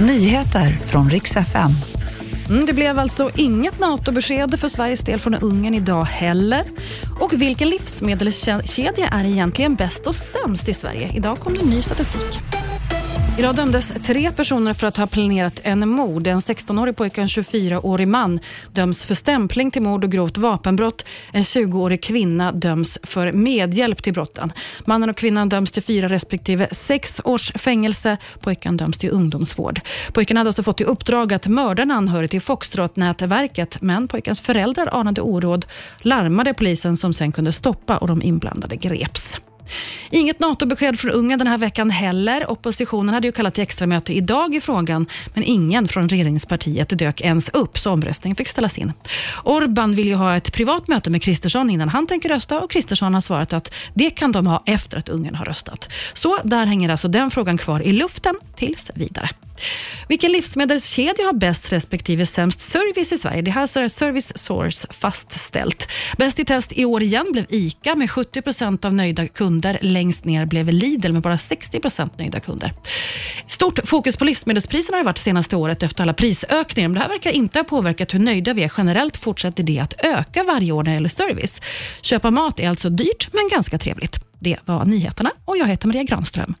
Nyheter från riks FM. Mm, det blev alltså inget NATO-besked för Sveriges del från Ungern idag heller. Och vilken livsmedelskedja är egentligen bäst och sämst i Sverige? Idag kom det ny statistik. Idag dömdes tre personer för att ha planerat en mord. En 16-årig pojke och en 24-årig man döms för stämpling till mord och grovt vapenbrott. En 20-årig kvinna döms för medhjälp till brotten. Mannen och kvinnan döms till fyra respektive sex års fängelse. Pojken döms till ungdomsvård. Pojken hade alltså fått i uppdrag att mörda en anhörig till Foxtrot-nätverket, men pojkens föräldrar anade oråd, larmade polisen som sen kunde stoppa och de inblandade greps. Inget NATO-besked från Ungern den här veckan heller. Oppositionen hade ju kallat till extramöte idag i frågan, men ingen från regeringspartiet dök ens upp, så omröstningen fick ställas in. Orban vill ju ha ett privat möte med Kristersson innan han tänker rösta och Kristersson har svarat att det kan de ha efter att Ungern har röstat. Så där hänger alltså den frågan kvar i luften tills vidare. Vilken livsmedelskedja har bäst respektive sämst service i Sverige? Det här är Service Source fastställt. Bäst i test i år igen blev ICA med 70 procent av nöjda kunder. Längst ner blev Lidl med bara 60 procent nöjda kunder. Stort fokus på livsmedelspriserna har det varit senaste året efter alla prisökningar. Men det här verkar inte ha påverkat hur nöjda vi är. Generellt fortsätter det att öka varje år när det gäller service. Köpa mat är alltså dyrt, men ganska trevligt. Det var nyheterna och jag heter Maria Granström.